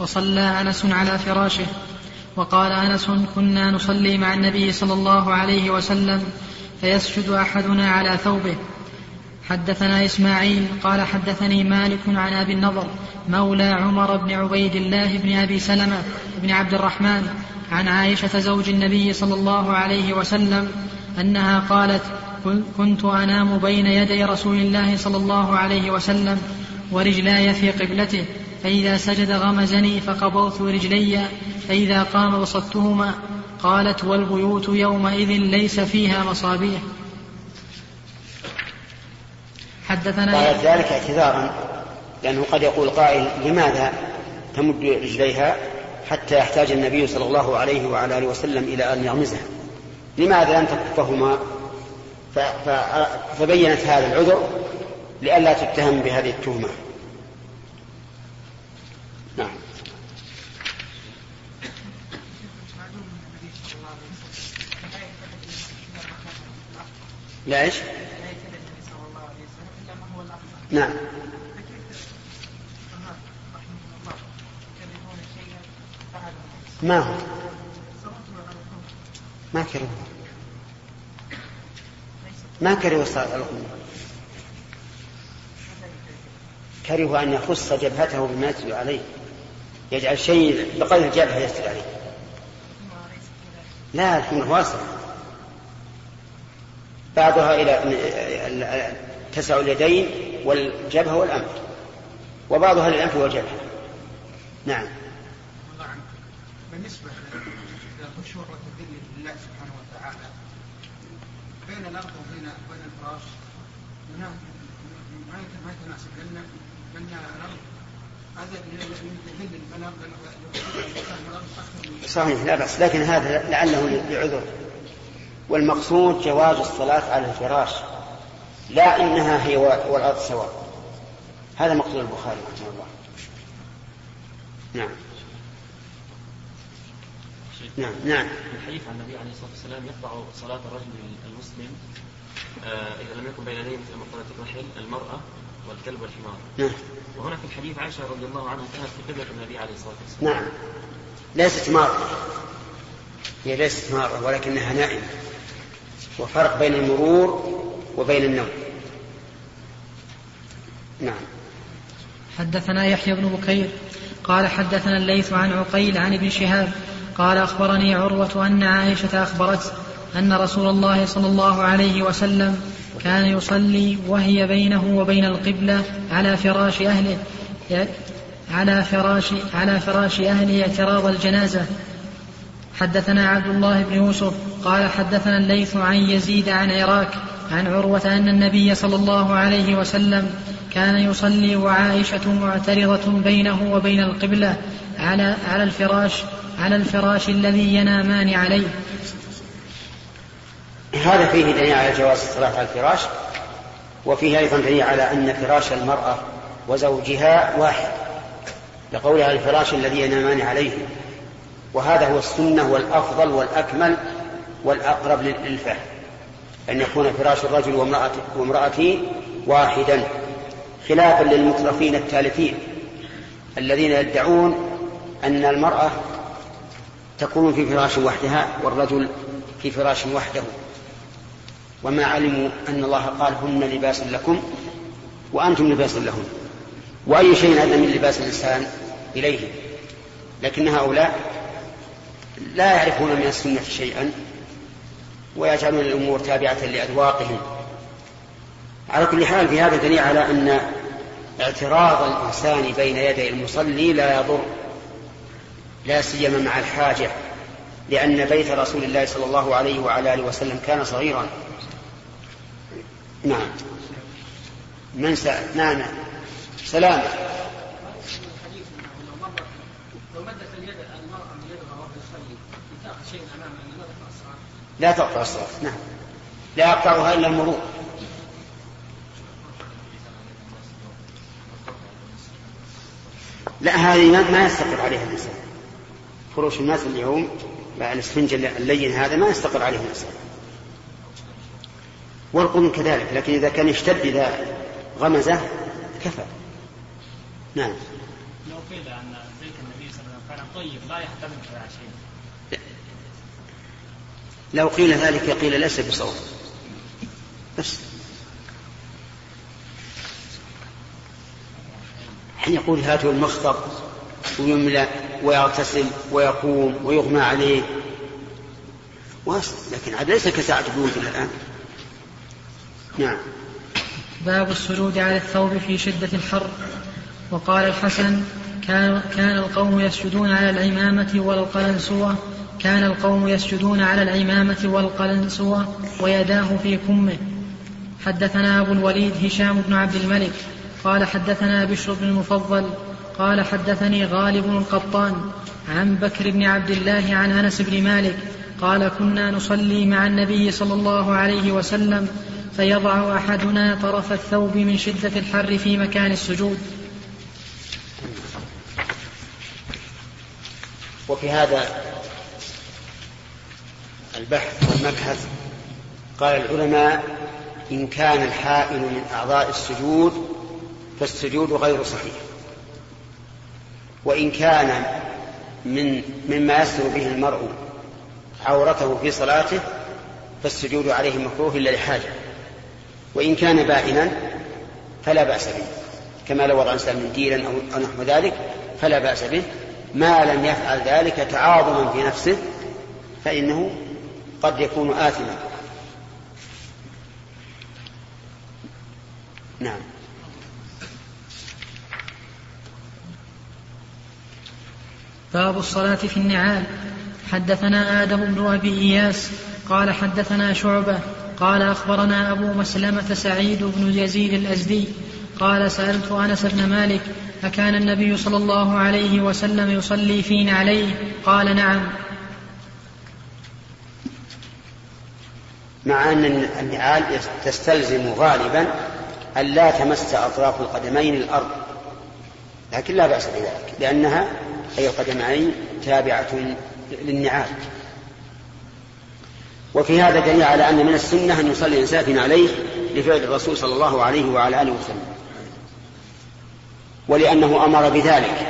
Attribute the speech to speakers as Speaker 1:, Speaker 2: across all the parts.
Speaker 1: وصلى أنس على فراشه وقال أنس كنا نصلي مع النبي صلى الله عليه وسلم فيسجد أحدنا على ثوبه. حدثنا إسماعيل قال حدثني مالك عن أبي النضر مولى عمر بن عبيد الله بن أبي سلمة بن عبد الرحمن عن عائشة زوج النبي صلى الله عليه وسلم أنها قالت كنت أنام بين يدي رسول الله صلى الله عليه وسلم ورجلاي في قبلته فإذا سجد غمزني فقبضت رجلي فإذا قام بسطتهما قالت والبيوت يومئذ ليس فيها مصابيح.
Speaker 2: حدثنا قالت ذلك اعتذارا لأنه قد يقول قائل لماذا تمد رجليها حتى يحتاج النبي صلى الله عليه وعلى آله وسلم إلى أن يغمزها؟ لماذا لم تكفهما فبينت هذا العذر لئلا تتهم بهذه التهمة. لا إيش؟ نعم. ما هو؟ ما كرهوا ما كرهوا كرهوا أن يخص جبهته بما يسجد عليه. يجعل شيء بقدر الجبهة يسجد عليه. لا يكون واسع بعضها إلى تسع اليدين والجبهة والأنف وبعضها للأنف والجبهة. نعم. بالنسبة إلى خشوع وتذلل لله سبحانه وتعالى بين الأرض وبين بين الفراش ما يتناسب. لأن لأن الأرض صحيح لا بأس لكن هذا لعله لعذر والمقصود جواز الصلاة على الفراش لا إنها هي والأرض سواء هذا مقصود البخاري رحمه الله نعم نعم نعم
Speaker 3: الحديث عن النبي عليه الصلاة والسلام يقطع صلاة الرجل المسلم آه إذا لم يكن بين يديه مثل مقولة الرحل المرأة والكلب والحمار.
Speaker 2: نعم.
Speaker 3: وهنا في الحديث عائشة رضي الله عنها كانت في قبلة النبي عليه الصلاة والسلام.
Speaker 2: نعم. ليست مارة هي ليست مارة ولكنها نائمة وفرق بين المرور وبين النوم. نعم.
Speaker 1: حدثنا يحيى بن بكير قال حدثنا الليث عن عقيل عن ابن شهاب قال أخبرني عروة أن عائشة أخبرت أن رسول الله صلى الله عليه وسلم كان يصلي وهي بينه وبين القبلة على فراش أهله على فراش على فراش أهله اعتراض الجنازة. حدثنا عبد الله بن يوسف قال حدثنا الليث عن يزيد عن عراك عن عروة أن النبي صلى الله عليه وسلم كان يصلي وعائشة معترضة بينه وبين القبلة على على الفراش على الفراش الذي ينامان عليه.
Speaker 2: هذا فيه دليل على جواز الصلاة على الفراش وفيه أيضا دليل على أن فراش المرأة وزوجها واحد لقولها الفراش الذي ينامان عليه وهذا هو السنة والأفضل والأكمل والأقرب للفهم. أن يكون فراش الرجل وامرأته واحدا خلافا للمترفين التالفين الذين يدعون أن المرأة تكون في فراش وحدها والرجل في فراش وحده. وما علموا أن الله قال هن لباس لكم وأنتم لباس لهن. وأي شيء أدنى من لباس الإنسان إليه. لكن هؤلاء لا يعرفون من السنة شيئا ويجعلون الأمور تابعة لأذواقهم. على كل حال في هذا دليل على أن اعتراض الإنسان بين يدي المصلي لا يضر لا سيما مع الحاجة لأن بيت رسول الله صلى الله عليه وعلى آله وسلم كان صغيرا. نعم. من سأل نعم. سلام لا تقطع الصلاة. نعم. لا يقطعها إلا المرور. لا هذه ما يستقر عليها الإنسان. فروش الناس اليوم الاسفنج اللين هذا ما يستقر عليه الإنسان. والقرن كذلك لكن إذا كان يشتد إذا غمزة كفى. نعم.
Speaker 3: لو قيل أن بيت النبي
Speaker 4: طيب لا يحتمل شيء.
Speaker 2: لو قيل ذلك قيل ليس بصواب. بس. حين يقول هاتوا المخطب ويملأ ويغتسل ويقوم ويغمى عليه. واصل لكن عاد ليس كساعة بيوتنا الآن. نعم.
Speaker 1: باب السجود على الثوب في شدة الحر. وقال الحسن كان, كان القوم يسجدون على العمامة والقلنسوة كان القوم يسجدون على العمامة والقلنسوة ويداه في كمه. حدثنا أبو الوليد هشام بن عبد الملك قال حدثنا بشر بن المفضل قال حدثني غالب القطان عن بكر بن عبد الله عن أنس بن مالك قال كنا نصلي مع النبي صلى الله عليه وسلم فيضع أحدنا طرف الثوب من شدة الحر في مكان السجود.
Speaker 2: وفي هذا البحث والمبحث قال العلماء إن كان الحائل من أعضاء السجود فالسجود غير صحيح. وإن كان من مما يستر به المرء عورته في صلاته فالسجود عليه مكروه إلا لحاجة. وإن كان بائنا فلا بأس به كما لو وضع الإنسان منديلا أو نحو ذلك فلا بأس به. ما لم يفعل ذلك تعاظما في نفسه فإنه قد يكون آثما. نعم.
Speaker 1: باب الصلاة في النعال. حدثنا آدم بن أبي إياس قال حدثنا شعبة قال أخبرنا أبو مسلمة سعيد بن يزيد الأزدي قال سألت أنس بن مالك أكان النبي صلى الله عليه وسلم يصلي في نعليه؟ قال نعم.
Speaker 2: مع أن النعال تستلزم غالبا أن لا تمس أطراف القدمين الأرض. لكن لا بأس بذلك لأنها أي القدمين تابعة للنعال. وفي هذا دليل على أن من السنة أن يصلي الإنسان عليه لفعل الرسول صلى الله عليه وعلى آله وسلم. ولأنه أمر بذلك.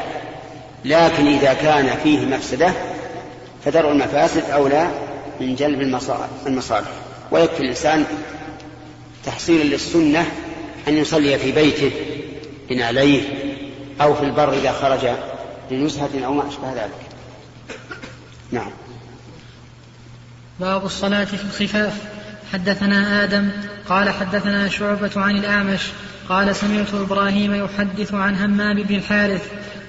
Speaker 2: لكن إذا كان فيه مفسدة فدرء المفاسد أولى من جلب المصالح. ويكفي الإنسان تحصيلا للسنة أن يصلي في بيته إن عليه أو في البر إذا خرج لنزهة أو ما أشبه ذلك. نعم.
Speaker 1: باب الصلاة في الخفاف. حدثنا آدم قال حدثنا شعبة عن الأعمش قال سمعت إبراهيم يحدث عن همام بن الحارث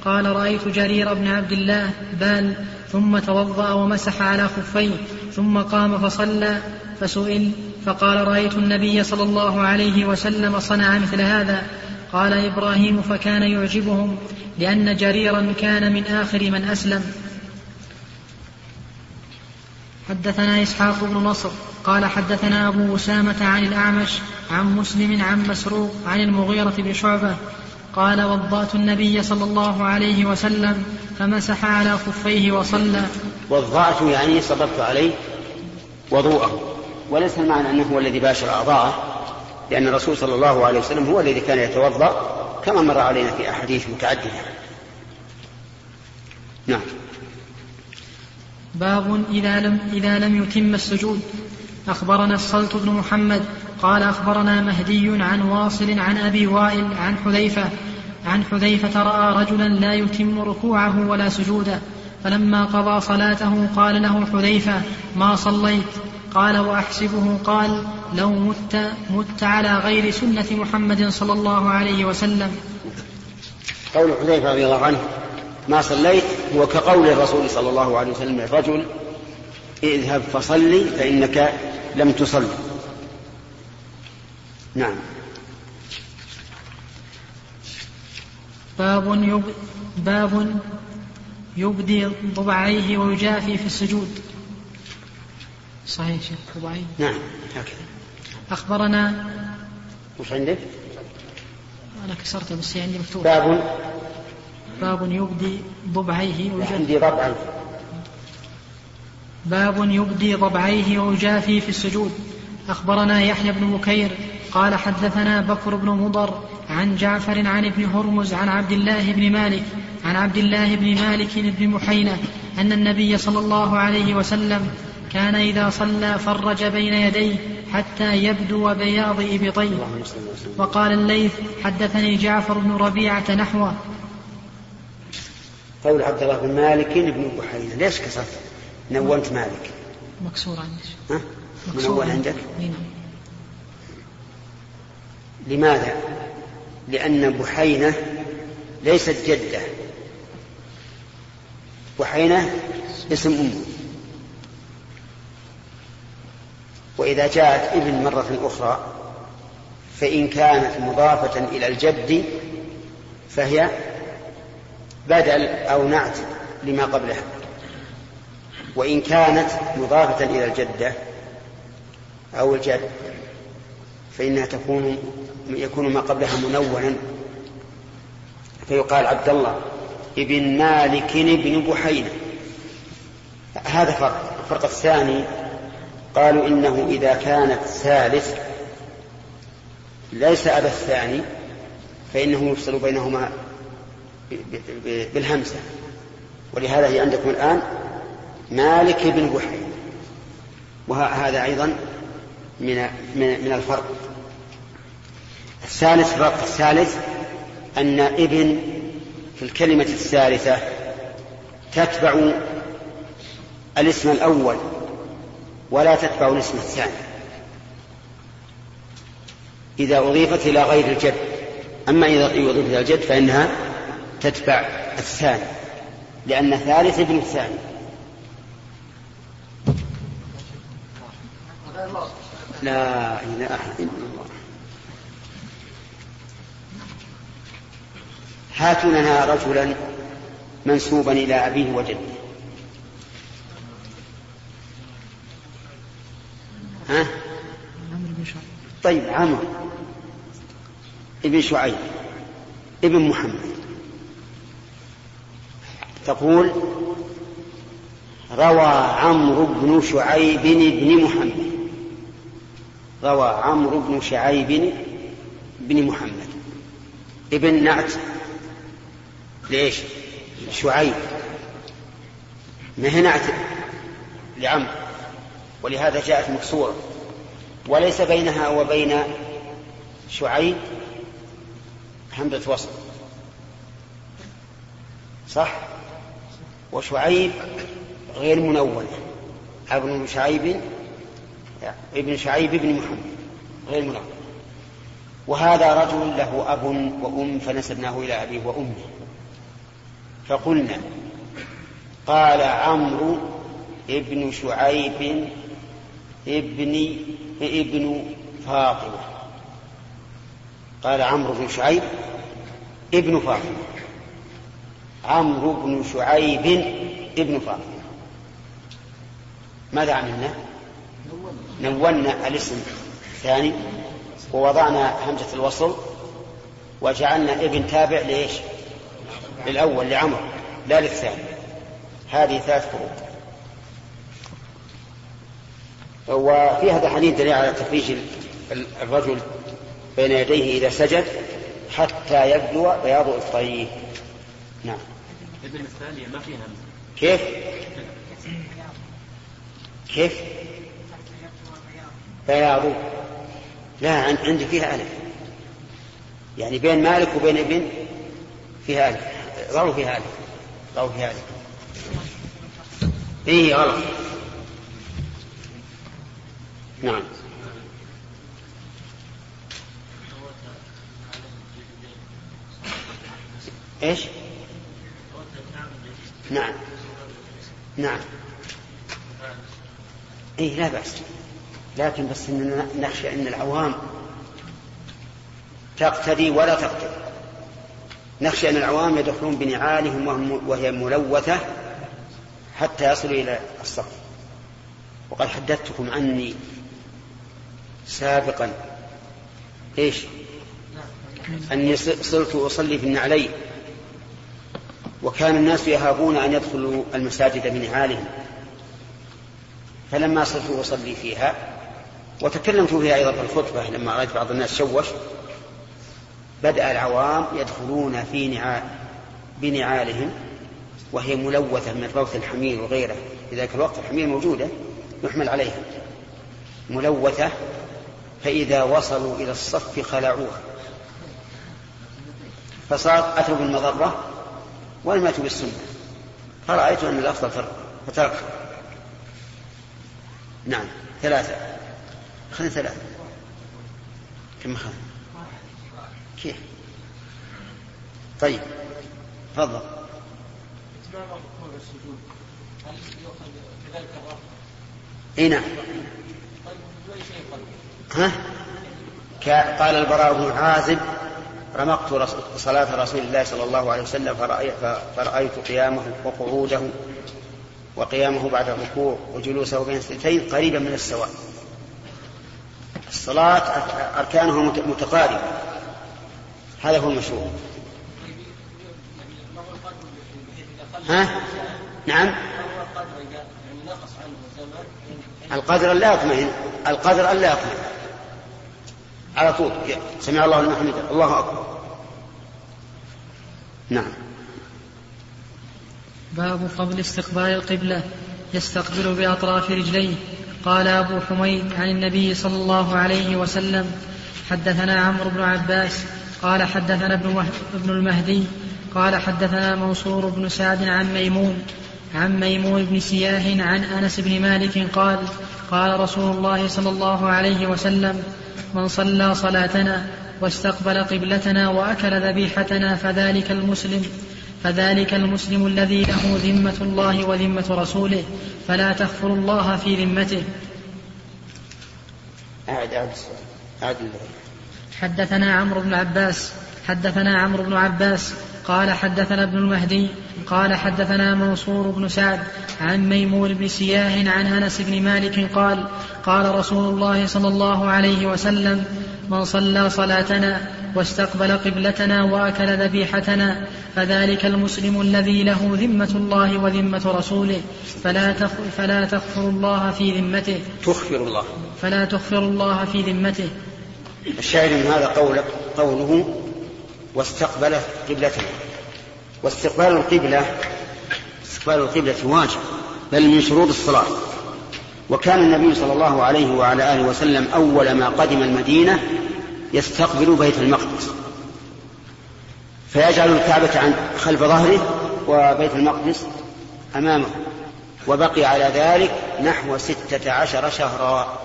Speaker 1: قال رأيت جرير بن عبد الله بال ثم توضأ ومسح على خفيه ثم قام فصلى فسئل فقال رأيت النبي صلى الله عليه وسلم صنع مثل هذا. قال إبراهيم فكان يعجبهم لأن جريرا كان من آخر من أسلم. حدثنا إسحاق بن نصر قال حدثنا أبو أسامة عن الأعمش عن مسلم عن مسروق عن المغيرة بن شعبة. قال وضأت النبي صلى الله عليه وسلم فمسح على خفيه وصلى.
Speaker 2: وضعت يعني صببت عليه وضوءه. وليس المعنى أنه هو الذي باشر أعضاءه لأن الرسول صلى الله عليه وسلم هو الذي كان يتوضأ كما مر علينا في أحاديث متعددة. نعم.
Speaker 1: باب إذا لم, إذا لم يتم السجود. أخبرنا الصلت بن محمد قال أخبرنا مهدي عن واصل عن أبي وائل عن حذيفة عن حذيفة رأى رجلا لا يتم ركوعه ولا سجوده فلما قضى صلاته قال له حذيفة ما صليت؟ قال وأحسبه قال لو مت مت على غير سنة محمد صلى الله عليه وسلم.
Speaker 2: قول حذيفة رضي الله عنه ما صليت؟ هو كقول الرسول صلى الله عليه وسلم للرجل اذهب فصلي فإنك لم تصل. نعم.
Speaker 1: باب يب... باب يبدي ضبعيه ويجافي في السجود. صحيح شيخ ضبعيه
Speaker 2: نعم هكذا
Speaker 1: أخبرنا
Speaker 2: وش عندك؟
Speaker 1: أنا كسرته بس عندي مكتوب
Speaker 2: باب.
Speaker 1: باب يبدي ضبعيه
Speaker 2: ويجافي عندي ضبعيه
Speaker 1: باب يبدي ضبعيه ويجافي في السجود. أخبرنا يحيى بن بكير قال حدثنا بكر بن مضر عن جعفر عن ابن هرمز عن عبد الله بن مالك عن عن عبد الله بن مالك بن محينة أن النبي صلى الله عليه وسلم كان إذا صلى فرج بين يديه حتى يبدو بياض إبطيه وقال الليث حدثني جعفر بن ربيعة نحوه.
Speaker 2: قول عبد الله بن مالك بن بحيرة ليش كسرت؟ نونت مالك.
Speaker 1: مكسور عندك.
Speaker 2: ها؟
Speaker 1: مكسور.
Speaker 2: عندك؟
Speaker 1: نعم.
Speaker 2: لماذا؟ لأن بحينة ليست جدة. بحينة اسم أمه. وإذا جاءت ابن مرة أخرى فإن كانت مضافة إلى الجد فهي بدل أو نعت لما قبلها. وإن كانت مضافة إلى الجدة أو الجد فإنها تكون يكون ما قبلها منونا. فيقال عبد الله ابن مالك بن بحينة. هذا فرق. الفرق الثاني قالوا إنه إذا كانت ثالث ليس أبا الثاني فإنه يفصل بينهما بالهمزة ولهذا هي عندكم الآن مالك بن بحيرة وهذا أيضا من من الفرق. الثالث الفرق الثالث أن ابن في الكلمة الثالثة تتبع الاسم الأول. ولا تتبع الاسم الثاني. إذا أضيفت إلى غير الجد أما إذا أضيفت إلى الجد فإنها تتبع الثاني لأن ثالث ابن الثاني. لا إله إلا الله. هاتوا لنا رجلا منسوبا إلى أبيه وجده. ها؟ طيب عمرو ابن شعيب. ابن محمد. تقول روى عمرو بن شعيب بن محمد. روى عمرو بن شعيب بن محمد. ابن نعت. ليش؟ شعيب. ما هي نعت؟ لعمرو. ولهذا جاءت مكسورة. وليس بينها وبين شعيب همزة وصل. صح؟ وشعيب غير منونة ابن شعيب ابن شعيب بن محمد غير منون وهذا رجل له أب وأم فنسبناه إلى أبيه وأمه. فقلنا قال عمرو ابن شعيب ابن ابن فاطمة. قال عمرو بن شعيب ابن فاطمة. عمرو بن شعيب ابن فاطمة. ماذا عملنا؟ نونا الاسم الثاني ووضعنا همزة الوصل وجعلنا ابن تابع ليش؟ للأول لعمر لا للثاني. هذه ثلاث فروق وفي هذا الحديث دليل على تفريج الرجل بين يديه إذا سجد حتى يبدو بياض إبطيه نعم.
Speaker 3: ابن الثانية ما فيها
Speaker 2: كيف؟ كيف؟ بياض. لا عندي فيها ألف. يعني بين مالك وبين ابن فيها ألف. ضعوا فيها ألف. ضعوا فيها ألف. إيه غلط. نعم. إيش؟ نعم. نعم. اي لا بأس. لكن بس إننا نخشى أن العوام تقتدي ولا تقتدي. نخشى أن العوام يدخلون بنعالهم وهي ملوثة حتى يصلوا إلى السقف وقد حدثتكم عني سابقا. إيش؟ أني صرت أصلي في النعلين وكان الناس يهابون أن يدخلوا المساجد بنعالهم فلما صرت أصلي فيها وتكلمت فيها أيضا في الخطبة لما رأيت بعض الناس شوش بدأ العوام يدخلون في نعال بنعالهم وهي ملوثة من روث الحمير وغيره. في ذلك الوقت الحمير موجودة يحمل عليها. ملوثة فإذا وصلوا إلى الصف خلعوها. فصار أتوا بالمضرة ولم يأتوا بالسنة فرأيت أن الأفضل ترك فتركها. نعم ثلاثة. خلينا ثلاثة. كم خلينا كيف؟ طيب تفضل. إي نعم. ها؟ قال البراء بن عازب رمقت صلاة رسول الله صلى الله عليه وسلم فرأيت قيامه وقعوده وقيامه بعد الركوع وجلوسه بين السنتين قريبا من السواء. الصلاة أركانها متقاربة. هذا هو المشروع. ها؟ نعم؟ القدر لا يطمئن القدر ألا يطمئن. على طول. سمع الله لمن حمده. الله أكبر. نعم.
Speaker 1: باب فضل استقبال القبلة. يستقبل بأطراف رجليه. قال أبو حميد عن النبي صلى الله عليه وسلم حدثنا عمرو بن عباس. قال حدثنا ابن, ابن المهدي. قال حدثنا منصور بن سعد عن ميمون. عن ميمون بن سياه عن أنس بن مالك قال قال رسول الله صلى الله عليه وسلم من صلى صلاتنا واستقبل قبلتنا وأكل ذبيحتنا فذلك المسلم فذلك المسلم الذي له ذمة الله وذمة رسوله فلا تغفر الله في ذمته.
Speaker 2: أعد أعد أعد
Speaker 1: حدثنا عمرو بن عباس حدثنا عمرو بن عباس قال حدثنا ابن المهدي قال حدثنا منصور بن سعد عن ميمون بن سياه عن أنس بن مالك قال قال رسول الله صلى الله عليه وسلم من صلى صلاتنا واستقبل قبلتنا وأكل ذبيحتنا فذلك المسلم الذي له ذمة الله وذمة رسوله فلا فلا تغفر الله في ذمته.
Speaker 2: تخفر الله.
Speaker 1: فلا تغفر الله في ذمته.
Speaker 2: الشاهد من هذا قولك قوله واستقبل قبلتنا واستقبال القبلة استقبال القبلة واجب بل من شروط الصلاة. وكان النبي صلى الله عليه وعلى آله وسلم أول ما قدم المدينة يستقبل بيت المقدس. فيجعل الكعبة عن خلف ظهره وبيت المقدس أمامه. وبقي على ذلك نحو ستة عشر شهرا.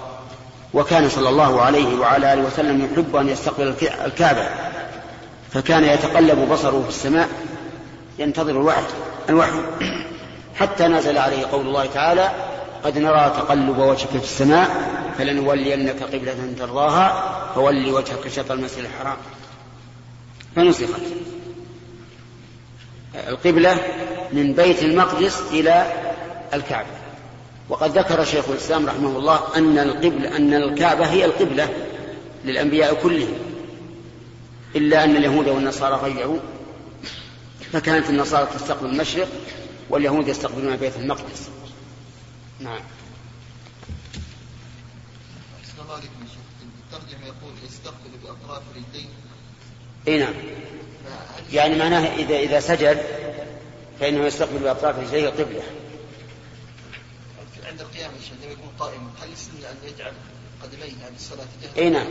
Speaker 2: وكان صلى الله عليه وعلى آله وسلم يحب أن يستقبل الكعبة. فكان يتقلب بصره في السماء ينتظر الوحي الوحي. حتى نزل عليه قول الله تعالى قد نرى تقلب وجهك في السماء فلنولينك قبلة ترضاها فول وجهك شطر المسجد الحرام. فنسخت. القبلة من بيت المقدس إلى الكعبة. وقد ذكر شيخ الإسلام رحمه الله أن القبلة أن الكعبة هي القبلة للأنبياء كلهم. إلا أن اليهود والنصارى غيروا فكانت النصارى تستقبل المشرق واليهود يستقبلون بيت المقدس. نعم.
Speaker 5: الترجمة يقول يستقبل بأطراف رجليه
Speaker 2: إي نعم. يعني معناه إذا إذا سجد فإنه يستقبل بأطراف رجليه القبلة.
Speaker 5: عند القيام عندما يكون قائما هل السنة أن يجعل
Speaker 2: إي نعم.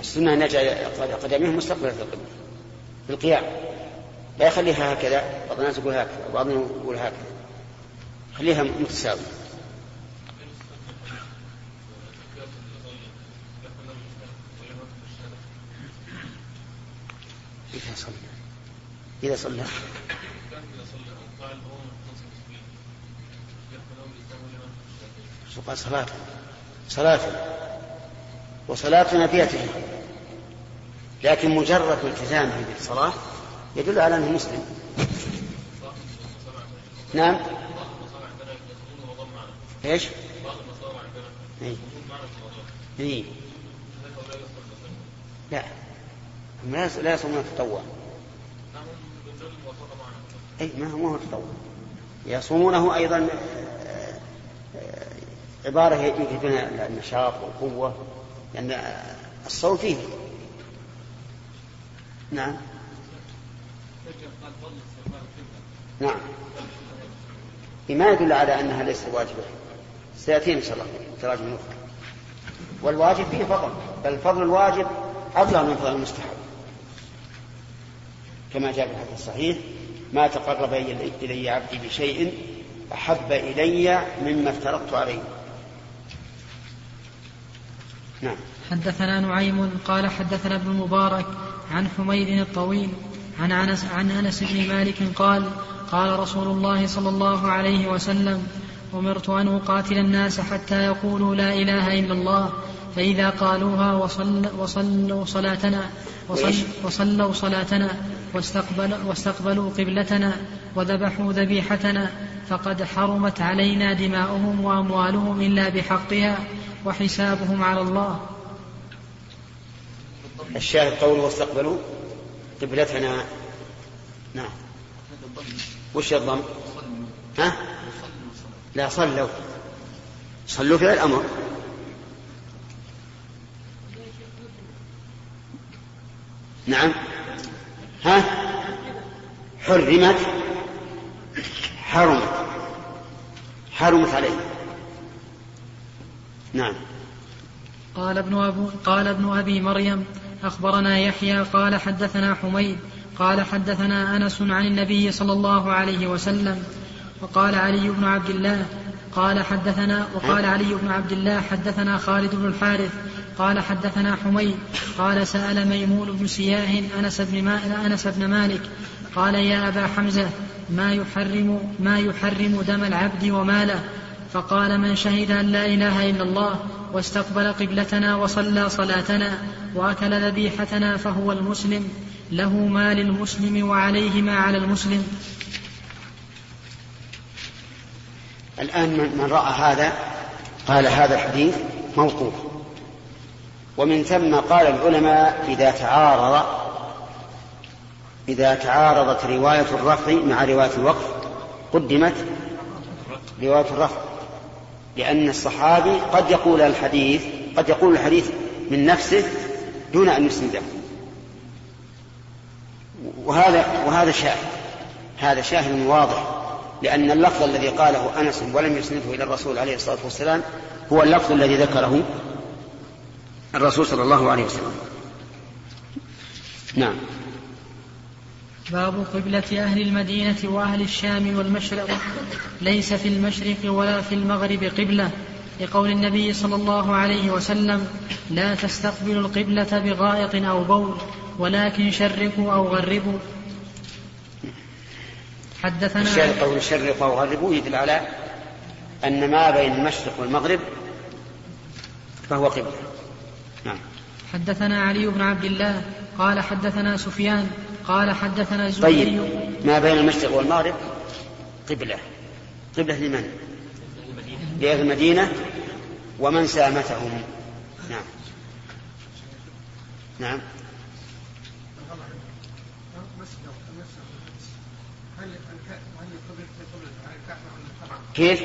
Speaker 2: السنة أن يجعل قدميه مستقبلة القبلة في القيام. لا يخليها هكذا بعض الناس يقول هكذا وبعضهم يقول هكذا. خليها متساوية. إذا صلى. إذا صلى. صلاة صلاة وصلاتنا تجاه لكن مجرد التزامه بالصلاة يدل على أنه مسلم. نعم. إيش؟ اي اي لا. لا يصومون التطوع. اي ما هو التطوع. يصومونه أيضا عبارة يجدون النشاط والقوه لأن الصوم فيه. نعم. نعم. ما يدل على أنها ليست واجبة. سيأتينا إن شاء الله تراجم أخرى والواجب فيه فضل بل الفضل الواجب أفضل من فضل المستحب. كما جاء في الحديث الصحيح ما تقرب إلي عبدي بشيء أحب إلي مما افترضت عليه. نعم.
Speaker 1: حدثنا نعيم قال حدثنا ابن المبارك عن حميد الطويل عن انس عن أنس بن مالك قال قال رسول الله صلى الله عليه وسلم أمرت أن أقاتل الناس حتى يقولوا لا إله إلا الله فإذا قالوها وصل وصلوا صلاتنا وصل وصلوا صلاتنا واستقبل واستقبلوا قبلتنا وذبحوا ذبيحتنا فقد حرمت علينا دماؤهم وأموالهم إلا بحقها وحسابهم على الله.
Speaker 2: الشاهد قوله واستقبلوا. قبلتنا نعم. وش الضم؟ ها؟ لا صلوا. صلوا في الأمر. نعم. ها؟ حرمت. حرمت. حرمت عليه. نعم.
Speaker 1: قال ابن أبو قال ابن أبي مريم أخبرنا يحيى قال حدثنا حميد قال حدثنا أنس عن النبي صلى الله عليه وسلم وقال علي بن عبد الله قال حدثنا وقال علي بن عبد الله حدثنا خالد بن الحارث قال حدثنا حميد قال سأل ميمون بن سياه أنس بن, أنس بن مالك قال يا أبا حمزة ما يحرم ما يحرم دم العبد وماله؟ فقال من شهد أن لا إله إلا الله واستقبل قبلتنا وصلى صلاتنا وأكل ذبيحتنا فهو المسلم له ما للمسلم وعليه ما على المسلم.
Speaker 2: الآن من رأى هذا قال هذا الحديث موقوف. ومن ثم قال العلماء إذا تعارض إذا تعارضت رواية الرفع مع رواية الوقف قدمت رواية الرفع. لأن الصحابي قد يقول الحديث قد يقول الحديث من نفسه دون أن يسنده وهذا وهذا شاهد. هذا شاهد واضح لأن اللفظ الذي قاله أنس ولم يسنده إلى الرسول عليه الصلاة والسلام هو اللفظ الذي ذكره الرسول صلى الله عليه وسلم. نعم.
Speaker 1: باب قبلة أهل المدينة وأهل الشام والمشرق. ليس في المشرق ولا في المغرب قبلة لقول النبي صلى الله عليه وسلم لا تستقبلوا القبلة بغائط أو بول ولكن شرقوا أو غربوا.
Speaker 2: حدثنا قول شرقوا أو غربوا يدل على أن ما بين المشرق والمغرب فهو قبلة. نعم.
Speaker 1: حدثنا علي بن عبد الله قال حدثنا سفيان قال حدثنا الزهري
Speaker 2: طيب ما بين المشرق والمغرب؟ قبلة. قبلة لمن؟ لأهل المدينة. ومن سامتهم؟ نعم. نعم. كيف؟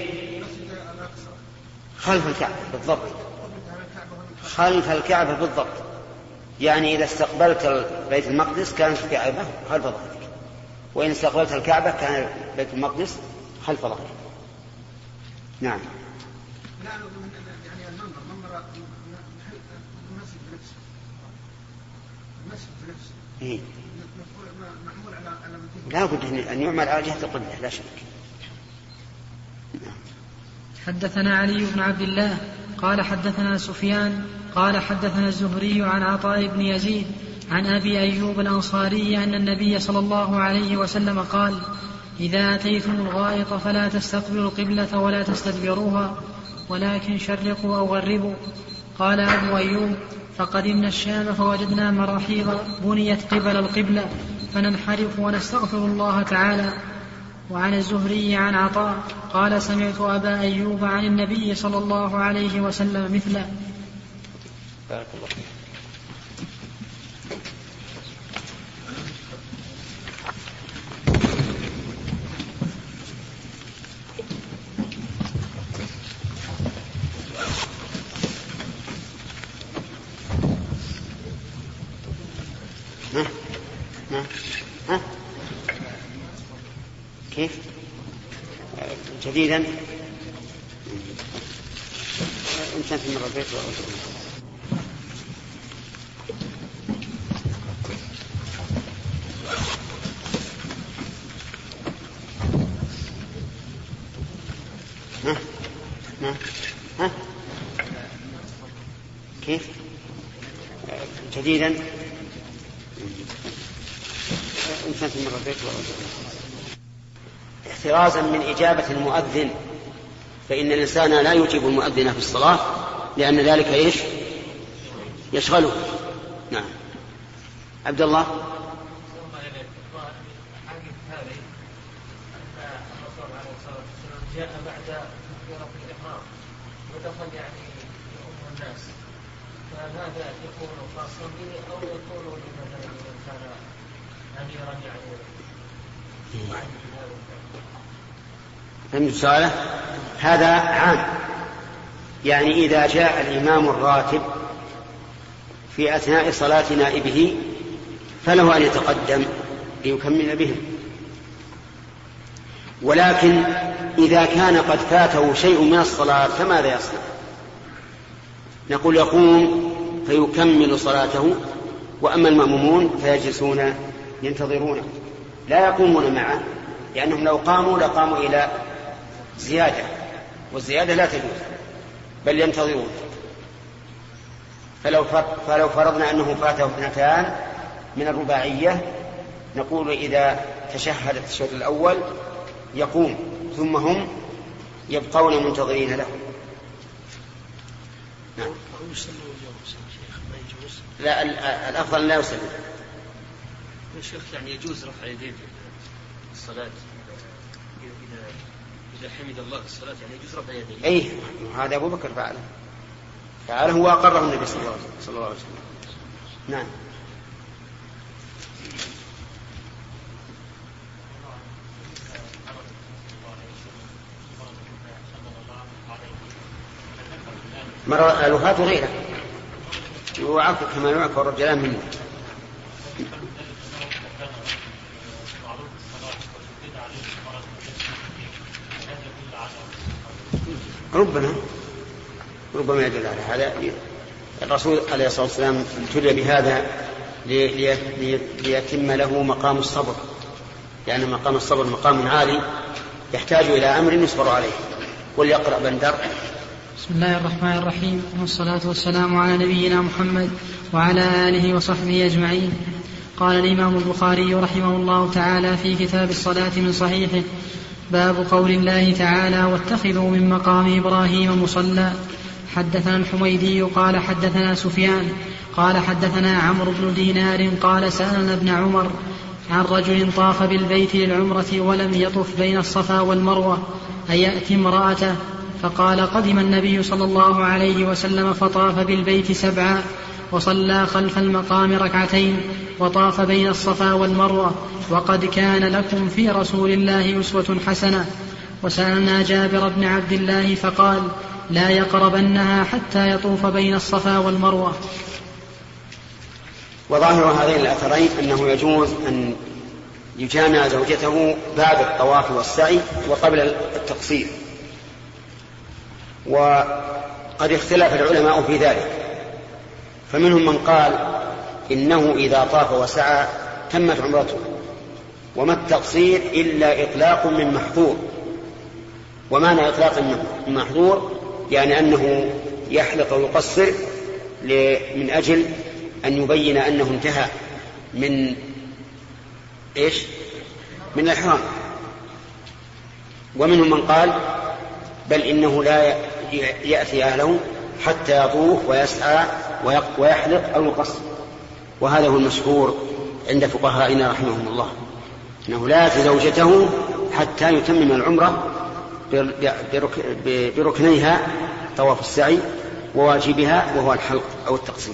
Speaker 2: خلف الكعبة بالضبط. خلف الكعبة بالضبط. يعني إذا استقبلت بيت المقدس كانت الكعبة خلف ظهرك. وإن استقبلت الكعبة كان بيت المقدس خلف ظهرك. نعم. إيه؟ لا بد أن يعمل على جهة القبلة لا شك.
Speaker 1: حدثنا علي بن عبد الله قال حدثنا سفيان قال حدثنا الزهري عن عطاء بن يزيد عن أبي أيوب الأنصاري أن النبي صلى الله عليه وسلم قال إذا أتيتم الغائط فلا تستقبلوا القبلة ولا تستدبروها ولكن شرقوا أو غربوا. قال أبو أيوب فقدمنا الشام فوجدنا مراحيض بنيت قبل القبلة فننحرف ونستغفر الله تعالى. وعن الزهري عن عطاء قال سمعت أبا أيوب عن النبي صلى الله عليه وسلم مثله بارك الله فيك.
Speaker 2: جديدا؟ انت في مر البيت ها؟ ها؟ ها؟ كيف؟ جديدا انت في مر البيت احترازا من إجابة المؤذن. فإن الإنسان لا يجيب المؤذن في الصلاة لأن ذلك إيش؟ يشغله. نعم. عبد الله؟
Speaker 4: جاء بعد تكبيرة الإحرام ودخل يعني يؤم الناس فهل هذا يكون خاصا به أو يكون إذا كان أميرا يعني.
Speaker 2: فهمت سؤاله هذا عام. يعني إذا جاء الإمام الراتب في أثناء صلاة نائبه فله أن يتقدم ليكمل بهم. ولكن إذا كان قد فاته شيء من الصلاة فماذا يصنع؟ نقول يقوم فيكمل صلاته وأما المأمومون فيجلسون ينتظرونه لا يقومون معه لأنهم لو قاموا لقاموا إلى زيادة والزيادة لا تجوز بل ينتظرون. فلو فلو فرضنا أنه فاته اثنتان من الرباعية نقول إذا تشهد التشهد الأول يقوم ثم هم يبقون منتظرين له. نعم. لا الأفضل لا يسلم
Speaker 3: يا شيخ يعني يجوز رفع يديه الصلاة؟ إذا حمد الله الصلاة يعني يجوز رفع يديه.
Speaker 2: أي هذا أبو بكر فعله. فعله وأقره النبي صلى الله عليه وسلم. نعم. مرة الوفاة وغيره يوعك كما يوعك الرجلان منه ربما ربما يدل على هذا. الرسول عليه الصلاة والسلام ابتلي بهذا ليتم له مقام الصبر. لأن مقام الصبر مقام عالي يحتاج إلى أمر يصبر عليه. وليقرأ بندر.
Speaker 1: بسم الله الرحمن الرحيم. والصلاة والسلام على نبينا محمد وعلى آله وصحبه أجمعين. قال الإمام البخاري رحمه الله تعالى في كتاب الصلاة من صحيحه باب قول الله تعالى واتخذوا من مقام إبراهيم مصلى حدثنا الحميدي قال حدثنا سفيان قال حدثنا عمرو بن دينار قال سألنا ابن عمر عن رجل طاف بالبيت للعمرة ولم يطف بين الصفا والمروة أيأتي امرأته؟ فقال قدم النبي صلى الله عليه وسلم فطاف بالبيت سبعا وصلى خلف المقام ركعتين وطاف بين الصفا والمروة وقد كان لكم في رسول الله أسوة حسنة. وسألنا جابر بن عبد الله فقال لا يقربنها حتى يطوف بين الصفا والمروة.
Speaker 2: وظاهر هذين الأثرين أنه يجوز أن يجامع زوجته بعد الطواف والسعي وقبل التقصير. وقد اختلف العلماء في ذلك. فمنهم من قال إنه إذا طاف وسعى تمت عمرته وما التقصير إلا إطلاق من محظور. ومعنى إطلاق من محظور يعني أنه يحلق ويقصر من أجل أن يبين أنه انتهى من إيش؟ من الإحرام. ومنهم من قال بل إنه لا يأتي أهله حتى يطوف ويسعى ويحلق أو يقصر وهذا هو المشهور عند فقهائنا رحمهم الله أنه لا يأتي زوجته حتى يتمم العمرة بركنيها طواف السعي وواجبها وهو الحلق أو التقسيم.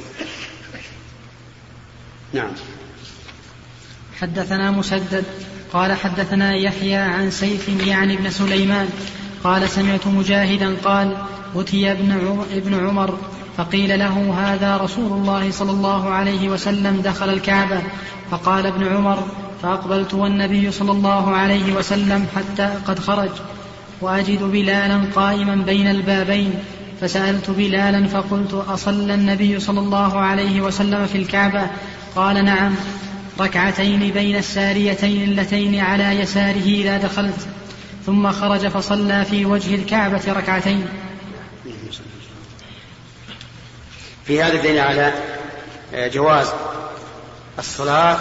Speaker 2: نعم.
Speaker 1: حدثنا مسدد قال حدثنا يحيى عن سيف يعني ابن سليمان قال سمعت مجاهدا قال أتي ابن عمر فقيل له هذا رسول الله صلى الله عليه وسلم دخل الكعبة. فقال ابن عمر فأقبلت والنبي صلى الله عليه وسلم حتى قد خرج وأجد بلالا قائما بين البابين فسألت بلالا فقلت أصلى النبي صلى الله عليه وسلم في الكعبة؟ قال نعم ركعتين بين الساريتين اللتين على يساره إذا دخلت. ثم خرج فصلى في وجه الكعبة ركعتين.
Speaker 2: في هذا الدليل على جواز الصلاة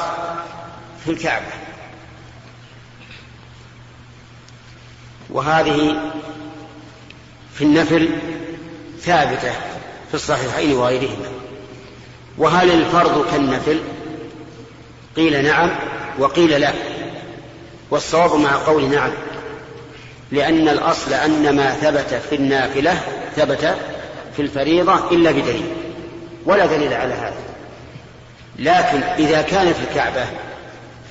Speaker 2: في الكعبة. وهذه في النفل ثابتة في الصحيحين وغيرهما. وهل الفرض كالنفل؟ قيل نعم وقيل لا. والصواب مع قول نعم. لأن الأصل أن ما ثبت في النافلة ثبت في الفريضة إلا بدليل. ولا دليل على هذا. لكن إذا كان في الكعبة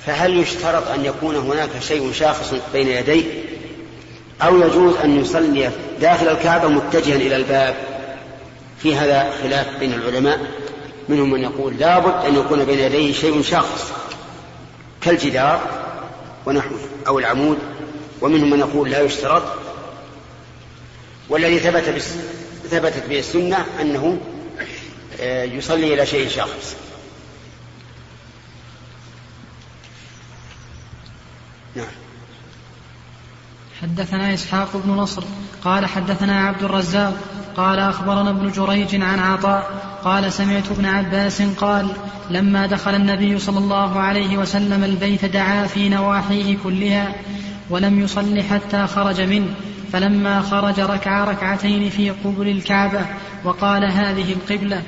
Speaker 2: فهل يشترط أن يكون هناك شيء شاخص بين يديه أو يجوز أن يصلي داخل الكعبة متجها إلى الباب؟ في هذا خلاف بين العلماء. منهم من يقول لابد أن يكون بين يديه شيء شاخص كالجدار ونحوه أو العمود. ومنهم من يقول لا يشترط. والذي ثبت ثبتت به السنة أنه يصلي إلى شيء شاخص نعم.
Speaker 1: حدثنا إسحاق بن نصر قال حدثنا عبد الرزاق قال أخبرنا ابن جريج عن عطاء قال سمعت ابن عباس قال لما دخل النبي صلى الله عليه وسلم البيت دعا في نواحيه كلها ولم يصل حتى خرج منه فلما خرج ركع ركعتين في قبل الكعبة وقال هذه القبلة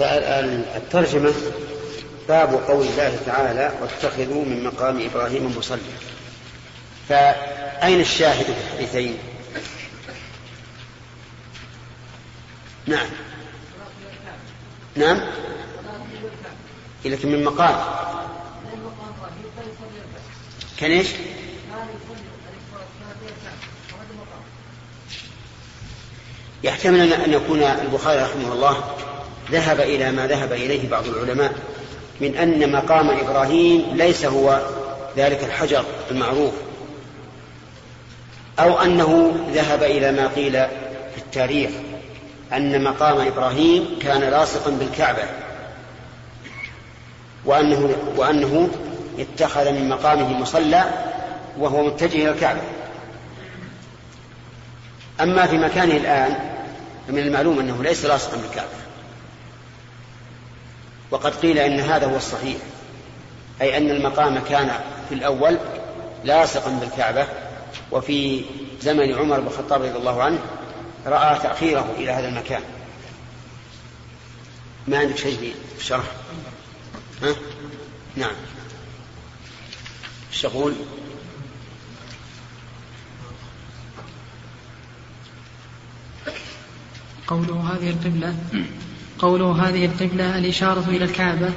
Speaker 2: الترجمة باب قول الله تعالى واتخذوا من مقام إبراهيم مصلى. فأين الشاهد في الحديثين؟ نعم. نعم. لكن من مقام كان إيش؟ يحتمل أن يكون البخاري رحمه الله ذهب إلى ما ذهب إليه بعض العلماء من أن مقام إبراهيم ليس هو ذلك الحجر المعروف أو أنه ذهب إلى ما قيل في التاريخ أن مقام إبراهيم كان لاصقا بالكعبة وأنه, وأنه اتخذ من مقامه مصلى وهو متجه إلى الكعبة. أما في مكانه الآن فمن المعلوم أنه ليس لاصقا بالكعبة. وقد قيل إن هذا هو الصحيح أي أن المقام كان في الأول لاصقا بالكعبة وفي زمن عمر بن الخطاب رضي الله عنه رأى تأخيره إلى هذا المكان. ما عندك شيء في الشرح؟ ها؟ نعم. إيش تقول؟
Speaker 1: قوله هذه القبلة. قوله هذه القبلة الإشارة إلى الكعبة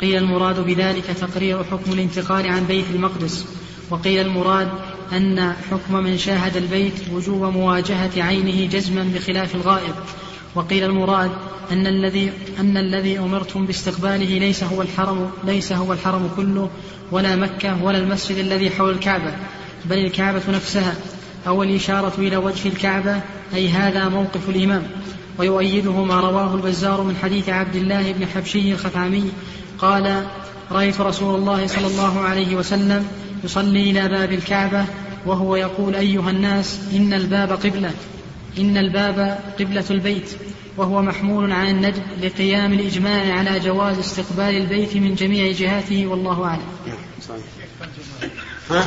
Speaker 1: قيل المراد بذلك تقرير حكم الانتقال عن بيت المقدس وقيل المراد أن حكم من شاهد البيت وجوب مواجهة عينه جزما بخلاف الغائب وقيل المراد أن الذي أن الذي أمرتم باستقباله ليس هو الحرم ليس هو الحرم كله ولا مكة ولا المسجد الذي حول الكعبة بل الكعبة نفسها أو الإشارة إلى وجه الكعبة أي هذا موقف الإمام. ويؤيده ما رواه البزار من حديث عبد الله بن حبشي الخثعمي قال رأيت رسول الله صلى الله عليه وسلم يصلي إلى باب الكعبة وهو يقول أيها الناس إن الباب قبلة إن الباب قبلة البيت وهو محمول عن الندب لقيام الإجماع على جواز استقبال البيت من جميع جهاته والله أعلم. ها؟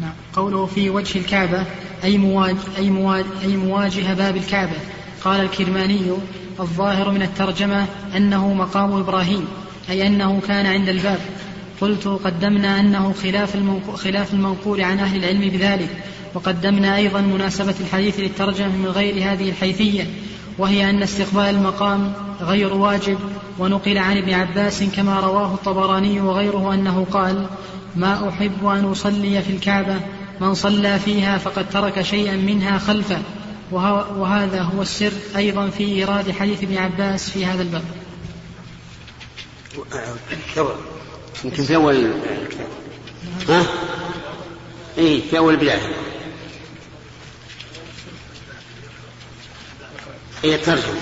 Speaker 1: نعم. قوله في وجه الكعبة أي مواجه, أي مواجه, أي مواجه باب الكعبة. قال الكرماني الظاهر من الترجمة أنه مقام إبراهيم أي أنه كان عند الباب. قلت قدمنا أنه خلاف المنقول, خلاف المنقول عن أهل العلم بذلك. وقدمنا أيضا مناسبة الحديث للترجمة من غير هذه الحيثية وهي أن استقبال المقام غير واجب ونقل عن ابن عباس كما رواه الطبراني وغيره أنه قال ما أحب أن أصلي في الكعبة من صلى فيها فقد ترك شيئا منها خلفه. وهذا هو السر أيضا في إيراد حديث ابن عباس في هذا الباب.
Speaker 2: يمكن في أول الكتاب ها؟ إيه في أول البداية. هي الترجمة.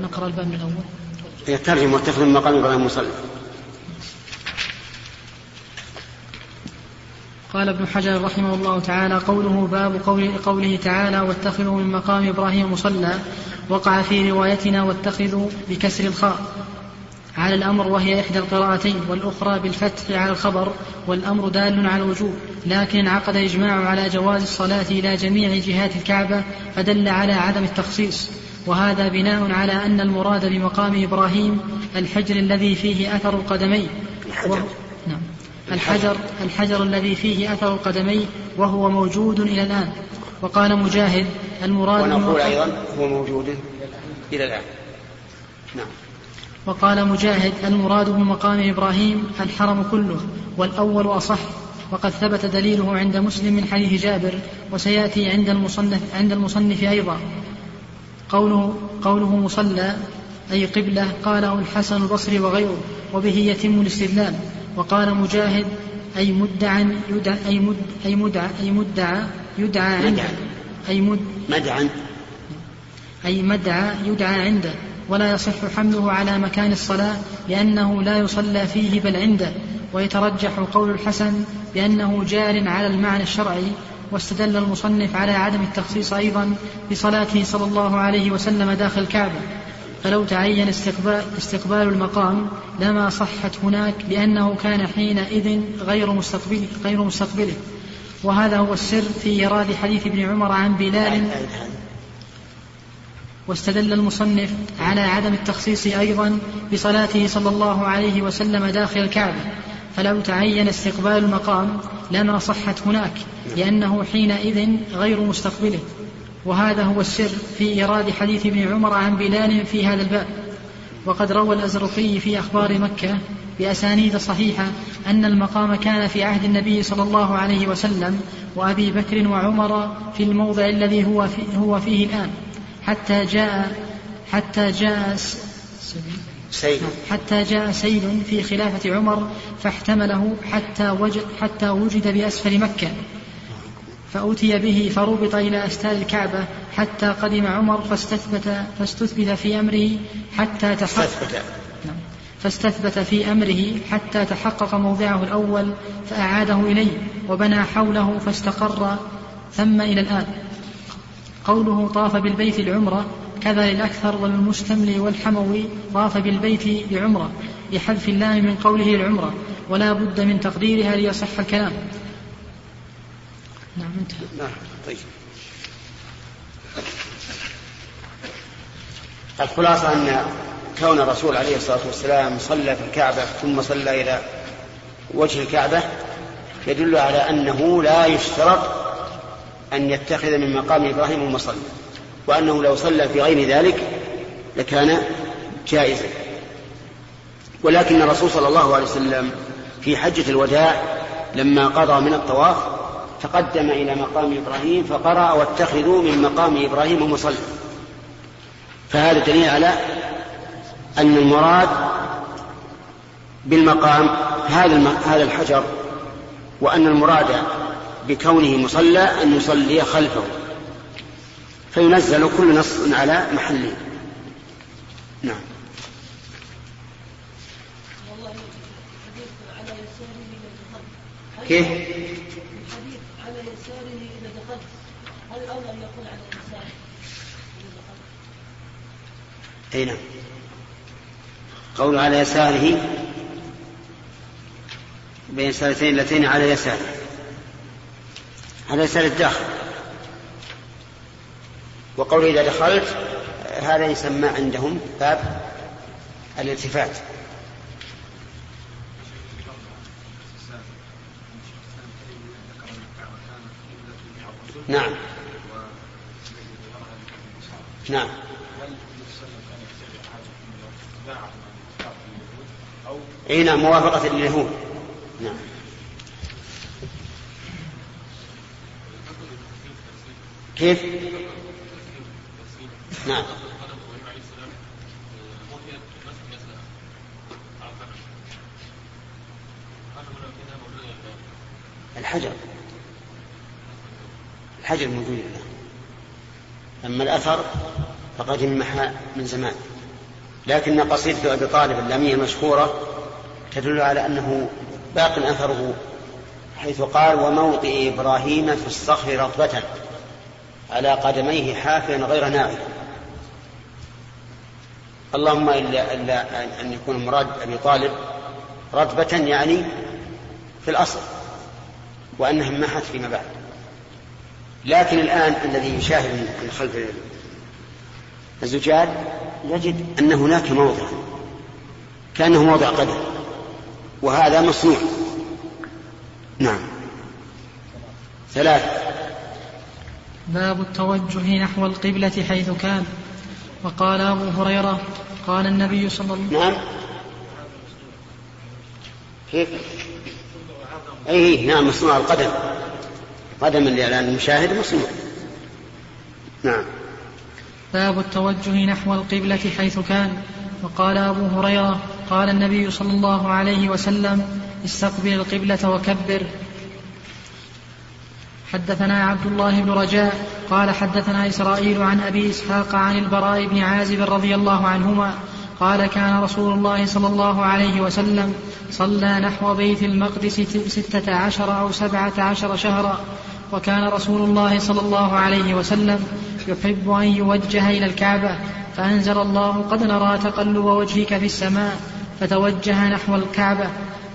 Speaker 1: نقرأ الباب من الأول.
Speaker 2: هي الترجمة واتخذ من مقام إبراهيم مصلى
Speaker 1: قال ابن حجر رحمه الله تعالى قوله باب قول قوله تعالى واتخذوا من مقام إبراهيم مصلى وقع في روايتنا واتخذوا بكسر الخاء. على الأمر وهي إحدى القراءتين والأخرى بالفتح على الخبر والأمر دال على الوجوب. لكن انعقد إجماع على جواز الصلاة إلى جميع جهات الكعبة فدل على عدم التخصيص. وهذا بناء على أن المراد بمقام إبراهيم الحجر الذي فيه أثر القدمين. نعم الحجر الحجر الذي فيه أثر القدمين وهو موجود إلى الآن. وقال مجاهد المراد
Speaker 2: ونقول أيضا هو موجود إلى الآن. نعم.
Speaker 1: وقال مجاهد المراد بمقام إبراهيم الحرم كله والأول أصح وقد ثبت دليله عند مسلم من حديث جابر وسيأتي عند المصنف عند المصنف أيضا. قوله قوله مصلى أي قبلة قاله الحسن البصري وغيره وبه يتم الاستدلال. وقال مجاهد أي مدعا يدعى أي مد أي مدعى أي مدعى يدعى عنده. أي مد
Speaker 2: مدعا
Speaker 1: أي مدعى يدعى عنده. ولا يصح حمله على مكان الصلاة لأنه لا يصلى فيه بل عنده. ويترجح قول الحسن بأنه جار على المعنى الشرعي واستدل المصنف على عدم التخصيص أيضا بصلاته صلى الله عليه وسلم داخل الكعبة. فلو تعين استقبال, استقبال المقام لما صحت هناك لأنه كان حينئذ غير مستقبله, غير مستقبله. وهذا هو السر في إيراد حديث ابن عمر عن بلال. واستدل المصنف على عدم التخصيص أيضا بصلاته صلى الله عليه وسلم داخل الكعبة. فلو تعين استقبال المقام لما صحت هناك لأنه حينئذ غير مستقبله. وهذا هو السر في إيراد حديث ابن عمر عن بلال في هذا الباب. وقد روى الأزرقي في أخبار مكة بأسانيد صحيحة أن المقام كان في عهد النبي صلى الله عليه وسلم وأبي بكر وعمر في الموضع الذي هو, في هو فيه الآن. حتى جاء حتى جاء
Speaker 2: سيل
Speaker 1: حتى جاء سيل في خلافة عمر فاحتمله حتى وجد, حتى وجد بأسفل مكة. فأتي به فربط إلى أستار الكعبة حتى قدم عمر فاستثبت فاستثبت في أمره حتى تحقق نعم. فاستثبت في أمره حتى تحقق موضعه الأول فأعاده إليه وبنى حوله فاستقر ثم إلى الآن. قوله طاف بالبيت العمرة كذا للأكثر وللمستملي والحموي طاف بالبيت لعمرة لحذف اللام من قوله العمرة ولا بد من تقديرها ليصح الكلام. نعم انتهى. نعم طيب.
Speaker 2: الخلاصة أن كون الرسول عليه الصلاة والسلام صلى في الكعبة ثم صلى إلى وجه الكعبة يدل على أنه لا يشترط أن يتخذ من مقام إبراهيم المصلى وأنه لو صلى في غير ذلك لكان جائزا. ولكن الرسول صلى الله عليه وسلم في حجة الوداع لما قضى من الطواف تقدم إلى مقام إبراهيم فقرأ واتخذوا من مقام إبراهيم مصلى. فهذا دليل على أن المراد بالمقام هذا هذا الحجر وأن المراد بكونه مصلى أن يصلي خلفه. فينزل كل نص على محله نعم. كيف؟ أي نعم. قول على يساره بين السالتين اللتين على يساره. على يسار الداخل. وقول إذا دخلت هذا يسمى عندهم باب الالتفات. نعم. نعم. اي نعم موافقة لليهود. نعم. كيف؟ نعم. الحجر. الحجر موجود الآن أما الأثر فقد انمحى من زمان. لكن قصيدة أبي طالب اللامية المشهورة تدل على أنه باق أثره حيث قال وموطئ إبراهيم في الصخر رطبة على قدميه حافيا غير ناعل اللهم إلا, إلا أن يكون مراد أبي طالب رطبة يعني في الأصل وأنها انمحت فيما بعد. لكن الآن الذي يشاهد من خلف الزجاج يجد أن هناك موضع كأنه موضع قدم وهذا مصنوع. نعم. ثلاث.
Speaker 1: باب التوجه نحو القبلة حيث كان. وقال أبو هريرة قال النبي صلى الله
Speaker 2: عليه وسلم. نعم. كيف؟ أي نعم مصنوع القدم قدم المشاهد مصنوع. نعم.
Speaker 1: باب التوجه نحو القبلة حيث كان. وقال أبو هريرة قال النبي صلى الله عليه وسلم استقبل القبلة وكبر. حدثنا عبد الله بن رجاء قال حدثنا إسرائيل عن أبي إسحاق عن البراء بن عازب رضي الله عنهما قال كان رسول الله صلى الله عليه وسلم صلى نحو بيت المقدس ستة عشر أو سبعة عشر شهرا. وكان رسول الله صلى الله عليه وسلم يحب أن يوجه إلى الكعبة فأنزل الله قد نرى تقلب وجهك في السماء فتوجه نحو الكعبة.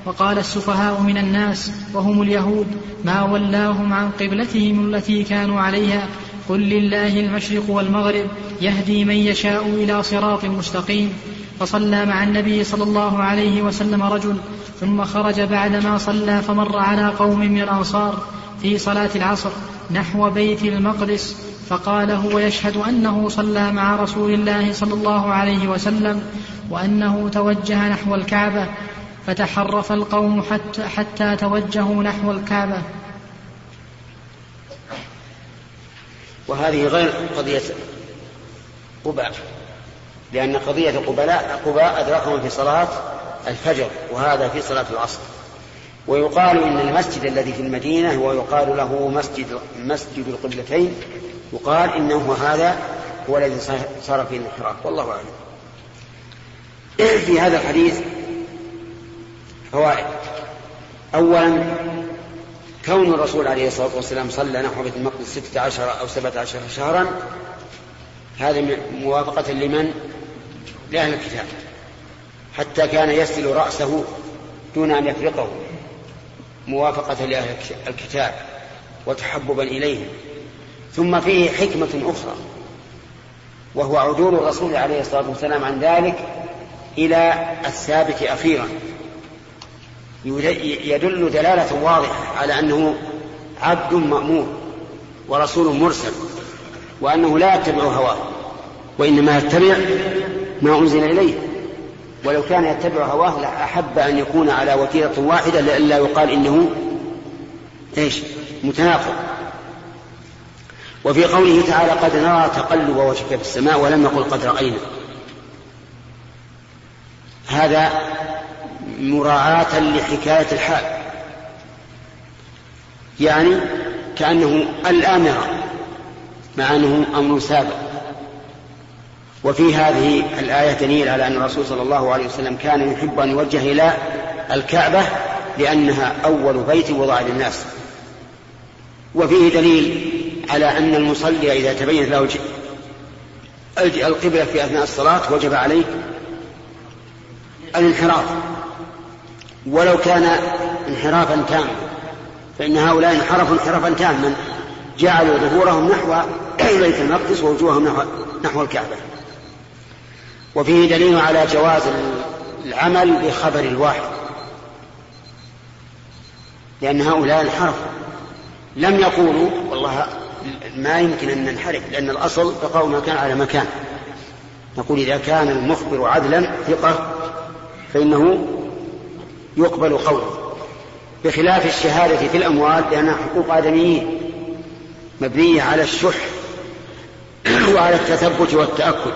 Speaker 1: وقال السفهاء من الناس وهم اليهود ما ولاهم عن قبلتهم التي كانوا عليها قل لله المشرق والمغرب يهدي من يشاء إلى صراط مستقيم. فصلى مع النبي صلى الله عليه وسلم رجل ثم خرج بعدما صلى فمر على قوم من الأنصار في صلاة العصر نحو بيت المقدس فقال هو يشهد أنه صلى مع رسول الله صلى الله عليه وسلم وأنه توجه نحو الكعبة فتحرف القوم حتى, حتى توجهوا نحو الكعبة.
Speaker 2: وهذه غير قضية قباء لأن قضية قبلاء قباء أدركهم في صلاة الفجر وهذا في صلاة العصر. ويقال إن المسجد الذي في المدينة ويقال له مسجد مسجد القبلتين. يقال إنه هذا هو الذي صار فيه الانحراف والله أعلم. في هذا الحديث فوائد. أولا كون الرسول عليه الصلاة والسلام صلى نحو بيت المقدس ستة عشر أو سبعة عشر شهرا هذا موافقة لمن؟ لأهل الكتاب. حتى كان يسل رأسه دون أن يفرقه. موافقة لأهل الكتاب وتحببا إليهم ثم فيه حكمة أخرى وهو عدول الرسول عليه الصلاة والسلام عن ذلك إلى الثابت أخيرا. يدل دلالة واضحة على أنه عبد مأمور ورسول مرسل وأنه لا يتبع هواه وإنما يتبع ما أنزل إليه. ولو كان يتبع هواه لأحب أن يكون على وتيرة واحدة لئلا يقال إنه إيش؟ متناقض. وفي قوله تعالى قد نرى تقلب وجهك في السماء ولم يقل قد رأينا. هذا مراعاة لحكاية الحال. يعني كأنه الآن يرى مع أنه أمر سابق. وفي هذه الآية دليل على أن الرسول صلى الله عليه وسلم كان يحب أن يوجه إلى الكعبة لأنها أول بيت وضع للناس. وفيه دليل على أن المصلي إذا تبين له القبلة في أثناء الصلاة وجب عليه الانحراف. ولو كان انحرافا تاما فإن هؤلاء انحرفوا انحرافا تاما جعلوا ظهورهم نحو بيت المقدس ووجوههم نحو, نحو الكعبة. وفيه دليل على جواز العمل بخبر الواحد. لأن هؤلاء انحرفوا. لم يقولوا والله ما يمكن أن ننحرف لأن الأصل بقاء ما كان على مكان. نقول إذا كان المخبر عدلا ثقة فإنه يقبل قوله بخلاف الشهادة في الأموال لأنها حقوق آدميين مبنية على الشح يدل على التثبت والتأكد.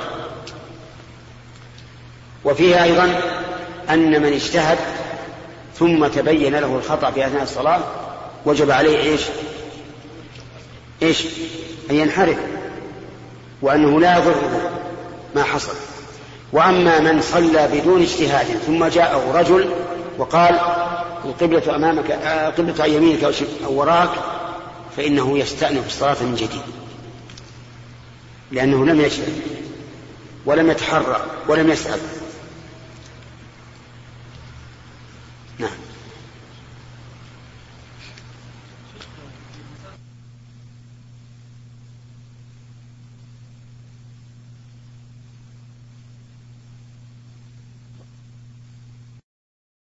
Speaker 2: وفيه أيضا أن من اجتهد ثم تبين له الخطأ في أثناء الصلاة وجب عليه إيش؟ إيش؟ أن ينحرف وأنه لا يضره ما حصل. وأما من صلى بدون اجتهاد ثم جاءه رجل وقال القبلة أمامك آه، القبلة عن يمينك أو وراك فإنه يستأنف الصلاة من جديد. لأنه لم يشعر ولم يتحرى ولم يسأل. نعم.